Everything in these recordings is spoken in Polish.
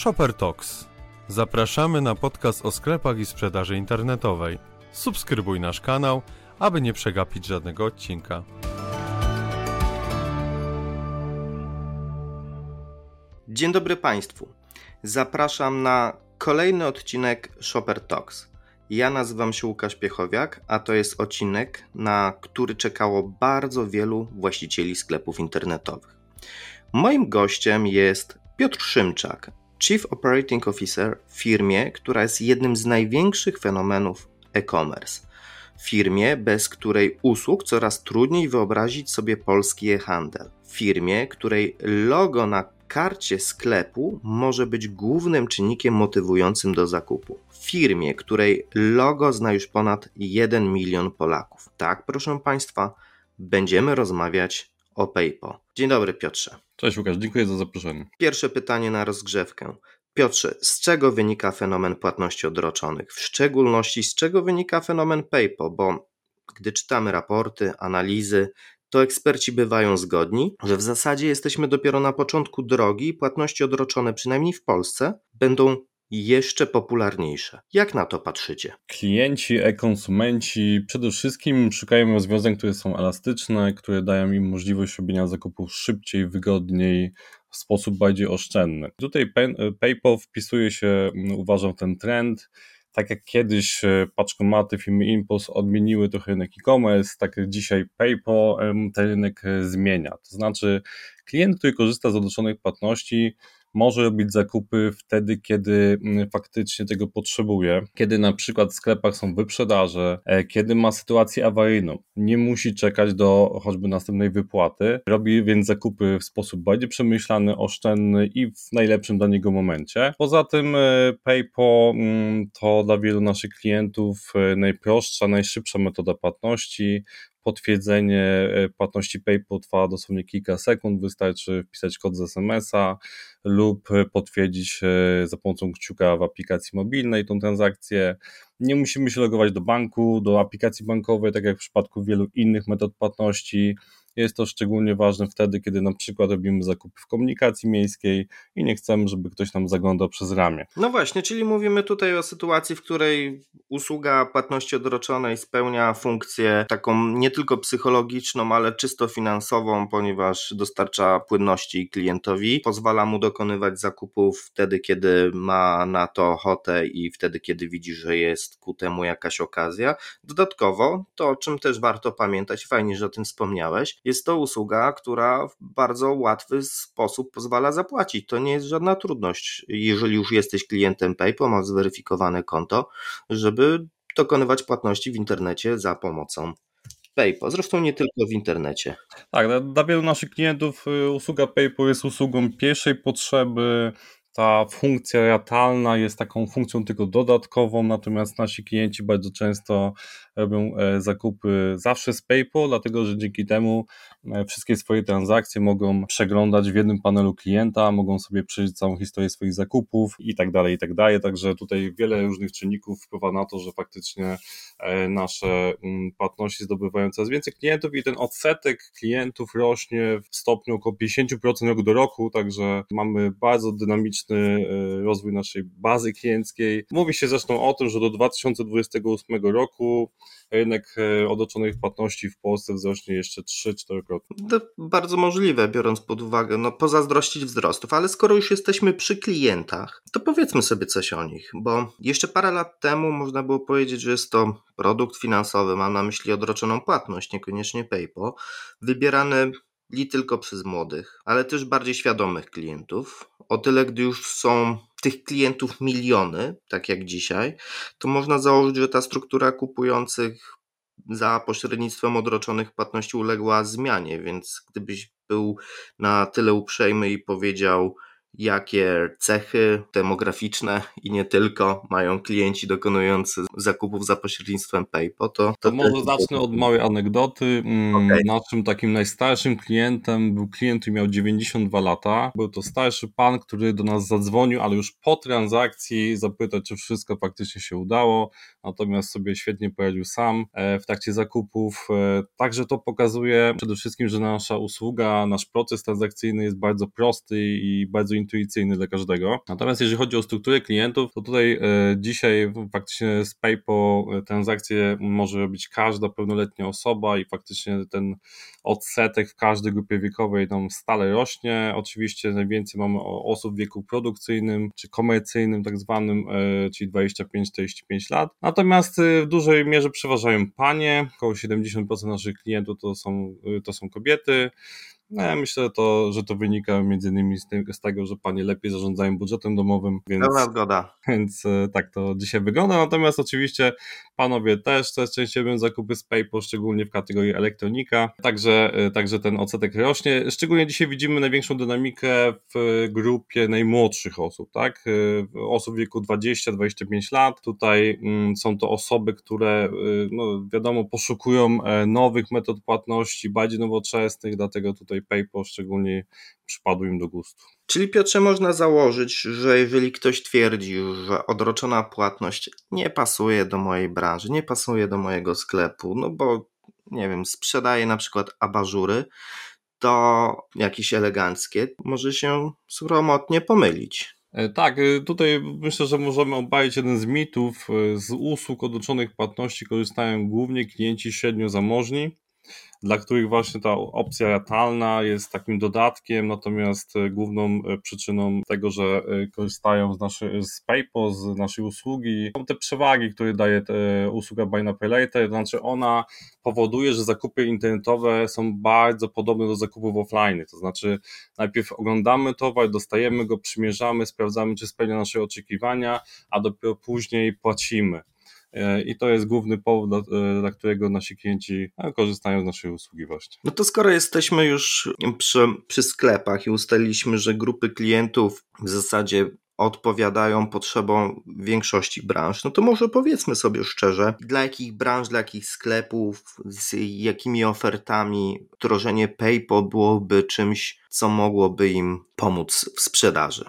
Shopper Talks. Zapraszamy na podcast o sklepach i sprzedaży internetowej. Subskrybuj nasz kanał, aby nie przegapić żadnego odcinka. Dzień dobry Państwu. Zapraszam na kolejny odcinek Shopper Talks. Ja nazywam się Łukasz Piechowiak, a to jest odcinek, na który czekało bardzo wielu właścicieli sklepów internetowych. Moim gościem jest Piotr Szymczak, Chief Operating Officer w firmie, która jest jednym z największych fenomenów e-commerce. Firmie, bez której usług coraz trudniej wyobrazić sobie polski e-handel. Firmie, której logo na karcie sklepu może być głównym czynnikiem motywującym do zakupu. Firmie, której logo zna już ponad 1 milion Polaków. Tak, proszę Państwa, będziemy rozmawiać o PayPal. Dzień dobry, Piotrze. Cześć Łukasz, dziękuję za zaproszenie. Pierwsze pytanie na rozgrzewkę. Piotrze, z czego wynika fenomen płatności odroczonych? W szczególności z czego wynika fenomen PayPal? Bo gdy czytamy raporty, analizy, to eksperci bywają zgodni, że w zasadzie jesteśmy dopiero na początku drogi i płatności odroczone, przynajmniej w Polsce, będą jeszcze popularniejsze. Jak na to patrzycie? Klienci, e-konsumenci przede wszystkim szukają rozwiązań, które są elastyczne, które dają im możliwość robienia zakupów szybciej, wygodniej, w sposób bardziej oszczędny. Tutaj PayPal wpisuje się, uważam, ten trend. Tak jak kiedyś e, paczkomaty firmy Impulse odmieniły trochę rynek e-commerce, tak jak dzisiaj PayPal ten rynek e, zmienia. To znaczy, klient, który korzysta z odroczonych płatności, może robić zakupy wtedy, kiedy mm, faktycznie tego potrzebuje, kiedy na przykład w sklepach są wyprzedaże, e, kiedy ma sytuację awaryjną, nie musi czekać do choćby następnej wypłaty, robi więc zakupy w sposób bardziej przemyślany, oszczędny i w najlepszym dla niego momencie. Poza tym e, PayPal mm, to dla wielu naszych klientów e, najprostsza, najszybsza metoda płatności, potwierdzenie e, płatności PayPal trwa dosłownie kilka sekund, wystarczy wpisać kod z SMS-a lub potwierdzić e, za pomocą kciuka w aplikacji mobilnej tą transakcję. Nie musimy się logować do banku, do aplikacji bankowej, tak jak w przypadku wielu innych metod płatności. Jest to szczególnie ważne wtedy, kiedy na przykład robimy zakupy w komunikacji miejskiej i nie chcemy, żeby ktoś nam zaglądał przez ramię. No właśnie, czyli mówimy tutaj o sytuacji, w której usługa płatności odroczonej spełnia funkcję taką nie tylko psychologiczną, ale czysto finansową, ponieważ dostarcza płynności klientowi, pozwala mu dokonywać zakupów wtedy, kiedy ma na to ochotę i wtedy, kiedy widzi, że jest ku temu jakaś okazja. Dodatkowo, to o czym też warto pamiętać, fajnie, że o tym wspomniałeś, jest to usługa, która w bardzo łatwy sposób pozwala zapłacić. To nie jest żadna trudność, jeżeli już jesteś klientem PayPal, masz zweryfikowane konto, żeby dokonywać płatności w internecie za pomocą PayPal. Zresztą nie tylko w internecie. Tak, dla, wielu naszych klientów y, usługa PayPal jest usługą pierwszej potrzeby ta funkcja ratalna jest taką funkcją tylko dodatkową, natomiast nasi klienci bardzo często robią e, zakupy zawsze z PayPal, dlatego że dzięki temu e, wszystkie swoje transakcje mogą przeglądać w jednym panelu klienta, mogą sobie przejrzeć całą historię swoich zakupów i tak dalej, i tak dalej. Także tutaj wiele różnych czynników wpływa na to, że faktycznie e, nasze mm, płatności zdobywają coraz więcej klientów i ten odsetek klientów rośnie w stopniu około 50% rok do roku, także mamy bardzo dynamiczny rozwój naszej bazy klienckiej. Mówi się zresztą o tym, że do 2028 roku rynek e, odoczonych płatności w Polsce wzrośnie jeszcze 3-4 krotnie. To bardzo możliwe, biorąc pod uwagę, no pozazdrościć wzrostów, ale skoro już jesteśmy przy klientach, to powiedzmy sobie coś o nich, bo jeszcze parę lat temu można było powiedzieć, że jest to produkt finansowy, mam na myśli odroczoną płatność, niekoniecznie PayPal, wybierany li tylko przez młodych, ale też bardziej świadomych klientów. O tyle, gdy już są tych klientów miliony, tak jak dzisiaj, to można założyć, że ta struktura kupujących za pośrednictwem odroczonych płatności uległa zmianie, więc gdybyś był na tyle uprzejmy i powiedział, jakie cechy demograficzne i nie tylko mają klienci dokonujący zakupów za pośrednictwem PayPal, to... To, może zacznę od małej anegdoty. Mm, okay. Naszym takim najstarszym klientem był klient, który miał 92 lata. Był to starszy pan, który do nas zadzwonił, ale już po transakcji zapytał, czy wszystko faktycznie się udało. Natomiast sobie świetnie poradził sam w trakcie zakupów. Także to pokazuje przede wszystkim, że nasza usługa, nasz proces transakcyjny jest bardzo prosty i bardzo intuicyjny dla każdego. Natomiast jeżeli chodzi o strukturę klientów, to tutaj dzisiaj faktycznie z PayPal transakcje może robić każda pełnoletnia osoba i faktycznie ten odsetek w każdej grupie wiekowej tam stale rośnie. Oczywiście najwięcej mamy osób w wieku produkcyjnym czy komercyjnym, tak zwanym, e, czyli 25-45 lat. Natomiast e, w dużej mierze przeważają panie, około 70% naszych klientów to są, e, to są kobiety. No, ja myślę, to, że to wynika między innymi z, tym, z tego, że panie lepiej zarządzają budżetem domowym. Więc, Pełna zgoda. Więc e, tak to dzisiaj wygląda. Natomiast oczywiście panowie też coraz częściej robią zakupy z PayPal, szczególnie w kategorii elektronika. Także, e, także ten odsetek rośnie. Szczególnie dzisiaj widzimy największą dynamikę w grupie najmłodszych osób, tak? E, osób w wieku 20-25 lat. Tutaj mm, są to osoby, które no, wiadomo poszukują nowych metod płatności, bardziej nowoczesnych, dlatego tutaj PayPal szczególnie przypadł im do gustu. Czyli Piotrze można założyć, że jeżeli ktoś twierdzi, że odroczona płatność nie pasuje do mojej branży, nie pasuje do mojego sklepu, no bo nie wiem, sprzedaje na przykład abażury, to jakieś eleganckie, może się sromotnie pomylić. E, tak, e, tutaj myślę, że możemy obalić jeden z mitów. E, z usług odroczonych płatności korzystają głównie klienci średnio zamożni, dla których właśnie ta opcja ratalna jest takim dodatkiem, natomiast e, główną e, przyczyną tego, że e, korzystają z, naszej, z PayPal, z naszej usługi, są te przewagi, które daje usługa Buy Now Pay Later, to znaczy ona powoduje, że zakupy internetowe są bardzo podobne do zakupów offline, to znaczy najpierw oglądamy towar, dostajemy go, przymierzamy, sprawdzamy, czy spełnia nasze oczekiwania, a dopiero później płacimy. E, i to jest główny powód, dla, e, którego nasi klienci e, korzystają z naszej usługi właśnie. No to skoro jesteśmy już przy, przy sklepach i ustaliliśmy, że grupy klientów w zasadzie odpowiadają potrzebom większości branż, no to może powiedzmy sobie szczerze, dla jakich branż, dla jakich sklepów, z jakimi ofertami wdrożenie PayPal byłoby czymś co mogłoby im pomóc w sprzedaży.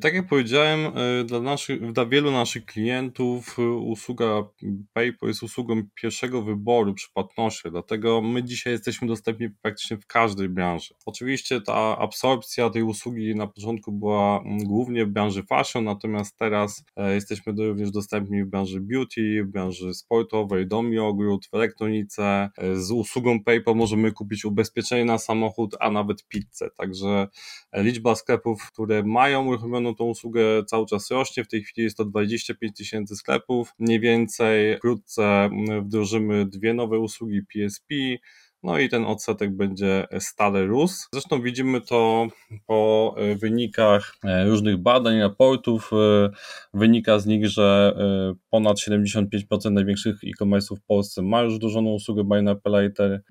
Tak jak powiedziałem, e, dla, naszych, dla wielu naszych klientów e, usługa PayPal jest usługą pierwszego wyboru przy płatności, dlatego my dzisiaj jesteśmy dostępni praktycznie w każdej branży. Oczywiście ta absorpcja tej usługi na początku była głównie w branży fashion, natomiast teraz e, jesteśmy również dostępni w branży beauty, w branży sportowej, dom i ogród, w elektronice. Z usługą PayPal możemy kupić ubezpieczenie na samochód, a nawet pizzę. Tak Także liczba sklepów, które mają uruchomioną tą usługę cały czas rośnie. W tej chwili jest to 25 tysięcy sklepów. Mniej więcej wkrótce wdrożymy dwie nowe usługi PSP, no i ten odsetek będzie stale rósł. Zresztą widzimy to po e, wynikach e, różnych badań, raportów. E, wynika z nich, że ponad 75% największych e-commerce'ów w Polsce ma już wdrożoną usługę Buy Now Pay Later.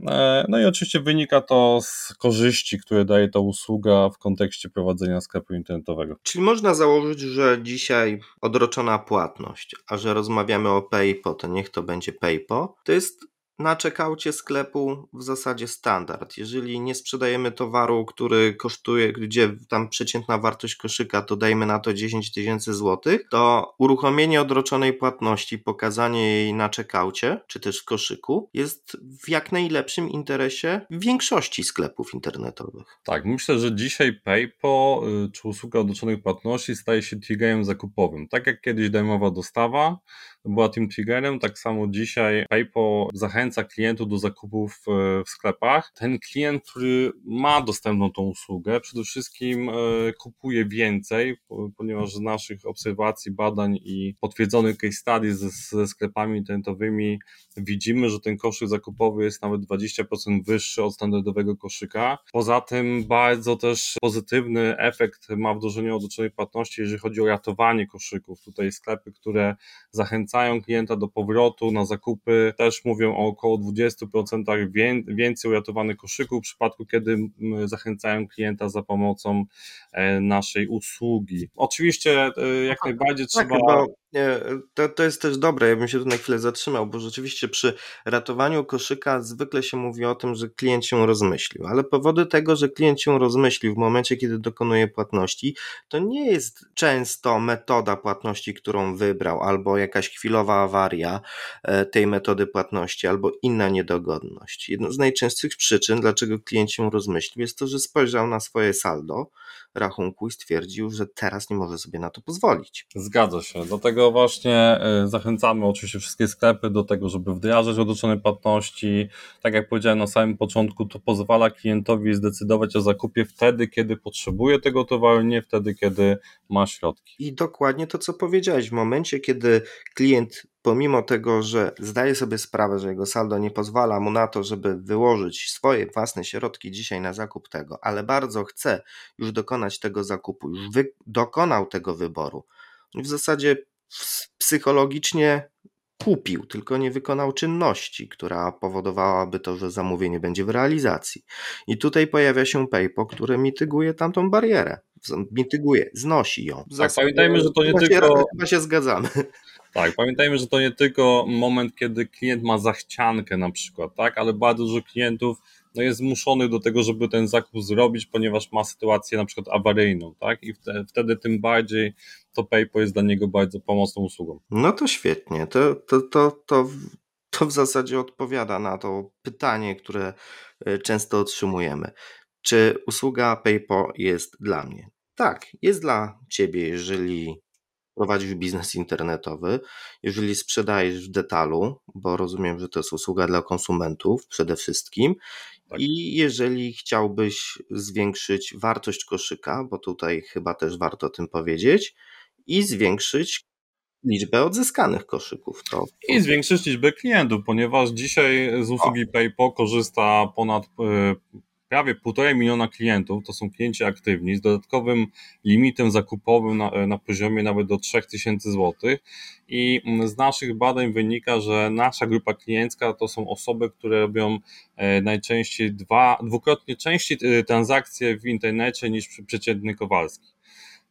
No i oczywiście wynika to z korzyści, które daje ta usługa w kontekście prowadzenia sklepu internetowego. Czyli można założyć, że dzisiaj odroczona płatność, a że rozmawiamy o PayPal, to niech to będzie PayPal, to jest na czekaucie sklepu w zasadzie standard. Jeżeli nie sprzedajemy towaru, który kosztuje, gdzie tam przeciętna wartość koszyka to dajmy na to 10 tysięcy złotych, to uruchomienie odroczonej płatności, pokazanie jej na czekaucie, czy też w koszyku, jest w jak najlepszym interesie większości sklepów internetowych. Tak, myślę, że dzisiaj PayPal y, czy usługa odroczonej płatności staje się triggerem zakupowym. Tak jak kiedyś darmowa dostawa, była tym triggerem, tak samo dzisiaj PayPal zachęca klientów do zakupów e, w sklepach. Ten klient, który ma dostępną tą usługę, przede wszystkim e, kupuje więcej, ponieważ z naszych obserwacji, badań i potwierdzonych case studies ze, sklepami internetowymi widzimy, że ten koszyk zakupowy jest nawet 20% wyższy od standardowego koszyka. Poza tym bardzo też pozytywny efekt ma wdrożenie odroczonej płatności, jeżeli chodzi o ratowanie koszyków. Tutaj sklepy, które zachęcają zachęcają klienta do powrotu na zakupy, też mówią o około 20% więcej uratowanych koszyków w przypadku, kiedy zachęcają klienta za pomocą e, naszej usługi. Oczywiście e, jak tak, najbardziej tak, trzeba... to, to jest też dobre, ja bym się tu na chwilę zatrzymał, bo rzeczywiście przy ratowaniu koszyka zwykle się mówi o tym, że klient się rozmyślił, ale powody tego, że klient się rozmyślił w momencie, kiedy dokonuje płatności, to nie jest często metoda płatności, którą wybrał, albo jakaś chwilowa awaria e, tej metody płatności, albo inna niedogodność. Jedną z najczęstszych przyczyn, dlaczego klient się rozmyślił, jest to, że spojrzał na swoje saldo, rachunku i stwierdził, że teraz nie może sobie na to pozwolić. Zgadza się. Dlatego właśnie y, zachęcamy oczywiście wszystkie sklepy do tego, żeby wdrażać odroczone płatności. Tak jak powiedziałem na samym początku, to pozwala klientowi zdecydować o zakupie wtedy, kiedy potrzebuje tego towaru, nie wtedy, kiedy ma środki. I dokładnie to, co powiedziałeś. W momencie, kiedy klient pomimo tego, że zdaje sobie sprawę, że jego saldo nie pozwala mu na to, żeby wyłożyć swoje własne środki dzisiaj na zakup tego, ale bardzo chce już dokonać tego zakupu, już wy, dokonał tego wyboru, w zasadzie psychologicznie kupił, tylko nie wykonał czynności, która powodowałaby to, że zamówienie będzie w realizacji. I tutaj pojawia się PayPal, które mityguje tamtą barierę. Mityguje, znosi ją. Tak, pamiętajmy, że to nie tylko. Chyba się zgadzamy. Tak, pamiętajmy, że to nie tylko moment, kiedy klient ma zachciankę na przykład, tak, ale bardzo dużo klientów no, jest zmuszonych do tego, żeby ten zakup zrobić, ponieważ ma sytuację na przykład awaryjną, tak, i wtedy, wtedy tym bardziej to PayPal jest dla niego bardzo pomocną usługą. No to świetnie, to, to, to, to, to w zasadzie odpowiada na to pytanie, które e, często otrzymujemy. Czy usługa PayPal jest dla mnie? Tak, jest dla ciebie, jeżeli prowadzisz biznes internetowy, jeżeli sprzedajesz w detalu, bo rozumiem, że to jest usługa dla konsumentów przede wszystkim, tak. i jeżeli chciałbyś zwiększyć wartość koszyka, bo tutaj chyba też warto o tym powiedzieć, i zwiększyć liczbę odzyskanych koszyków. To... I zwiększyć liczbę klientów, ponieważ dzisiaj z usługi o. PayPal korzysta ponad e, prawie półtorej miliona klientów, to są klienci aktywni, z dodatkowym limitem zakupowym na, na poziomie nawet do 3000 zł. I z naszych badań wynika, że nasza grupa kliencka to są osoby, które robią e, najczęściej dwa, dwukrotnie częściej e, transakcje w internecie niż przeciętny Kowalski.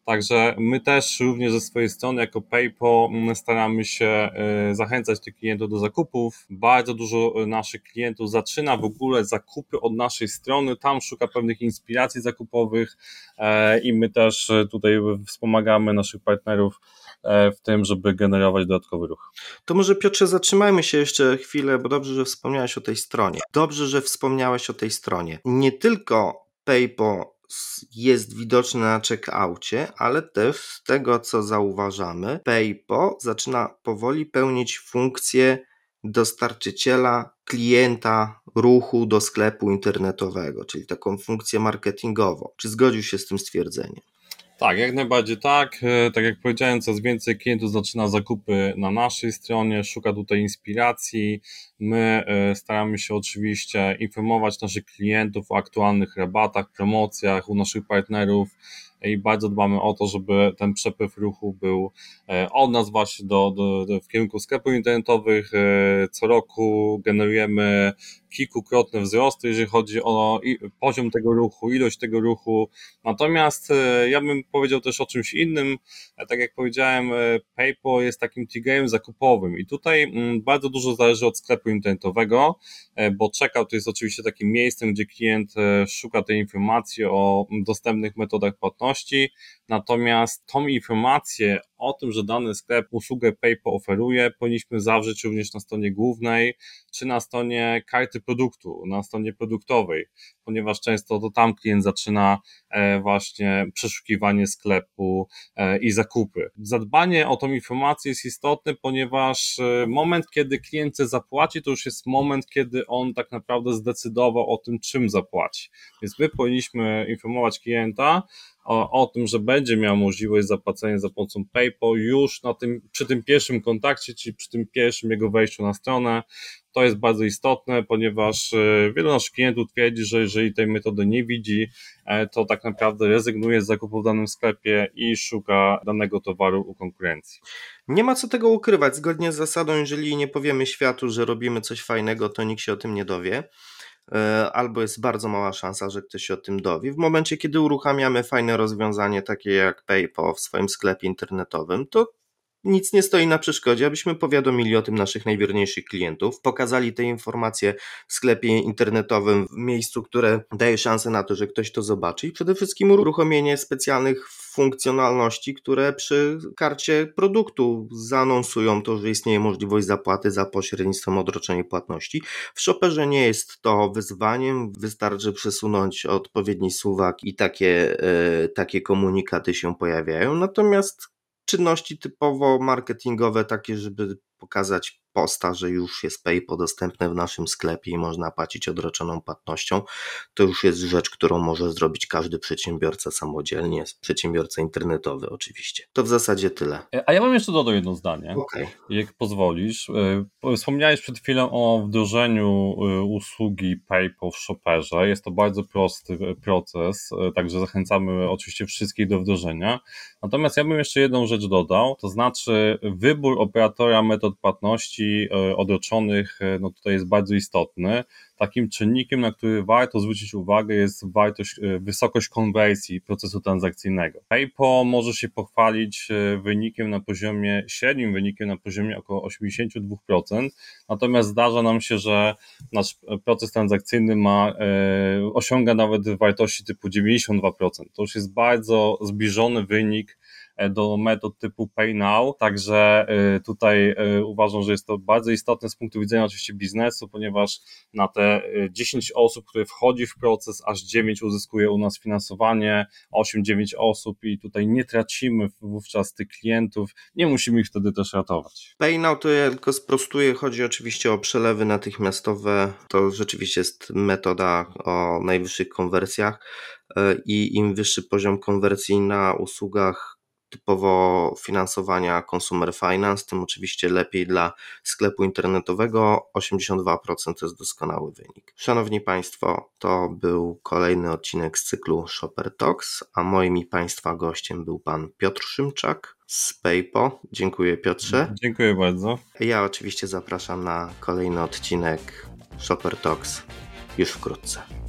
Także my też również ze swojej strony jako PayPal mm, staramy się e, zachęcać tych klientów do zakupów. Bardzo dużo e, naszych klientów zaczyna w ogóle zakupy od naszej strony, tam szuka pewnych inspiracji zakupowych e, i my też tutaj wspomagamy naszych partnerów w tym, żeby generować dodatkowy ruch. To może Piotrze zatrzymajmy się jeszcze chwilę, bo dobrze, że wspomniałeś o tej stronie. Dobrze, że wspomniałeś o tej stronie. Nie tylko PayPal jest widoczny na checkoutie, ale też z tego co zauważamy, PayPal zaczyna powoli pełnić funkcję dostarczyciela klienta ruchu do sklepu internetowego, czyli taką funkcję marketingową. Czy zgodził się z tym stwierdzeniem? Tak, jak najbardziej tak. E, tak jak powiedziałem, coraz więcej klientów zaczyna zakupy na naszej stronie, szuka tutaj inspiracji. My e, staramy się oczywiście informować naszych klientów o aktualnych rabatach, promocjach u naszych partnerów i bardzo dbamy o to, żeby ten przepływ ruchu był e, od nas właśnie do, do, do w kierunku sklepów internetowych. Co roku generujemy kilkukrotne wzrosty, jeżeli chodzi o poziom tego ruchu, ilość tego ruchu. Natomiast e, ja bym powiedział też o czymś innym. E, tak jak powiedziałem, e, PayPal jest takim tigerem zakupowym i tutaj mm, bardzo dużo zależy od sklepu internetowego, bo checkout to jest oczywiście takim miejscem, gdzie klient szuka tej informacji o dostępnych metodach płatności, natomiast tą informację o tym, że dany sklep usługę PayPal oferuje, powinniśmy zawrzeć również na stronie głównej, czy na stronie karty produktu, na stronie produktowej, ponieważ często to tam klient zaczyna e, właśnie przeszukiwanie sklepu e, i zakupy. Zadbanie o tą informację jest istotne, ponieważ e, moment, kiedy klient chce zapłacić, to już jest moment, kiedy on tak naprawdę zdecydował o tym, czym zapłaci. Więc my powinniśmy informować klienta, o, o tym, że będzie miał możliwość zapłacenia za pomocą PayPal już na tym, przy tym pierwszym kontakcie, czyli przy tym pierwszym jego wejściu na stronę. To jest bardzo istotne, ponieważ e, wielu naszych klientów twierdzi, że jeżeli tej metody nie widzi, e, to tak naprawdę rezygnuje z zakupu w danym sklepie i szuka danego towaru u konkurencji. Nie ma co tego ukrywać. Zgodnie z zasadą, jeżeli nie powiemy światu, że robimy coś fajnego, to nikt się o tym nie dowie. E, albo jest bardzo mała szansa, że ktoś się o tym dowie. W momencie, kiedy uruchamiamy fajne rozwiązanie, takie jak PayPal w swoim sklepie internetowym, to nic nie stoi na przeszkodzie, abyśmy powiadomili o tym naszych najwierniejszych klientów, pokazali te informacje w sklepie internetowym, w miejscu, które daje szansę na to, że ktoś to zobaczy i przede wszystkim uruchomienie specjalnych funkcjonalności, które przy karcie produktu zaanonsują to, że istnieje możliwość zapłaty za pośrednictwem odroczenia płatności. W Shopperze nie jest to wyzwaniem, wystarczy przesunąć odpowiedni suwak i takie, e, takie komunikaty się pojawiają. Natomiast czynności typowo marketingowe, takie, żeby pokazać posta, że już jest PayPal dostępne w naszym sklepie i można płacić odroczoną płatnością, to już jest rzecz, którą może zrobić każdy przedsiębiorca samodzielnie, przedsiębiorca internetowy oczywiście. To w zasadzie tyle. A ja mam jeszcze dodać jedno zdanie, okay. jak pozwolisz. E, wspomniałeś przed chwilą o wdrożeniu e, usługi PayPal w Shopperze. Jest to bardzo prosty e, proces, także zachęcamy oczywiście wszystkich do wdrożenia. Natomiast ja bym jeszcze jedną rzecz dodał, to znaczy wybór operatora metod płatności E, odroczonych e, no tutaj jest bardzo istotny. Takim czynnikiem, na który warto zwrócić uwagę, jest wartość, e, wysokość konwersji procesu transakcyjnego. PayPal może się pochwalić wynikiem na poziomie, średnim wynikiem na poziomie około 82%, natomiast zdarza nam się, że nasz proces transakcyjny ma, osiąga nawet wartości typu 92%. To już jest bardzo zbliżony wynik do metod typu Pay Now, także e, tutaj e, uważam, że jest to bardzo istotne z punktu widzenia oczywiście biznesu, ponieważ na te 10 osób, które wchodzi w proces, aż 9 uzyskuje u nas finansowanie, 8-9 osób i tutaj nie tracimy wówczas tych klientów, nie musimy ich wtedy też ratować. Pay Now to ja tylko sprostuję, chodzi oczywiście o przelewy natychmiastowe, to rzeczywiście jest metoda o najwyższych konwersjach i im wyższy poziom konwersji na usługach typowo finansowania consumer finance, tym oczywiście lepiej dla sklepu internetowego. 82% to jest doskonały wynik. Szanowni Państwo, to był kolejny odcinek z cyklu Shopper Talks, a moim i Państwa gościem był Pan Piotr Szymczak z PayPo. Dziękuję Piotrze. Dziękuję bardzo. Ja oczywiście zapraszam na kolejny odcinek Shopper Talks już wkrótce.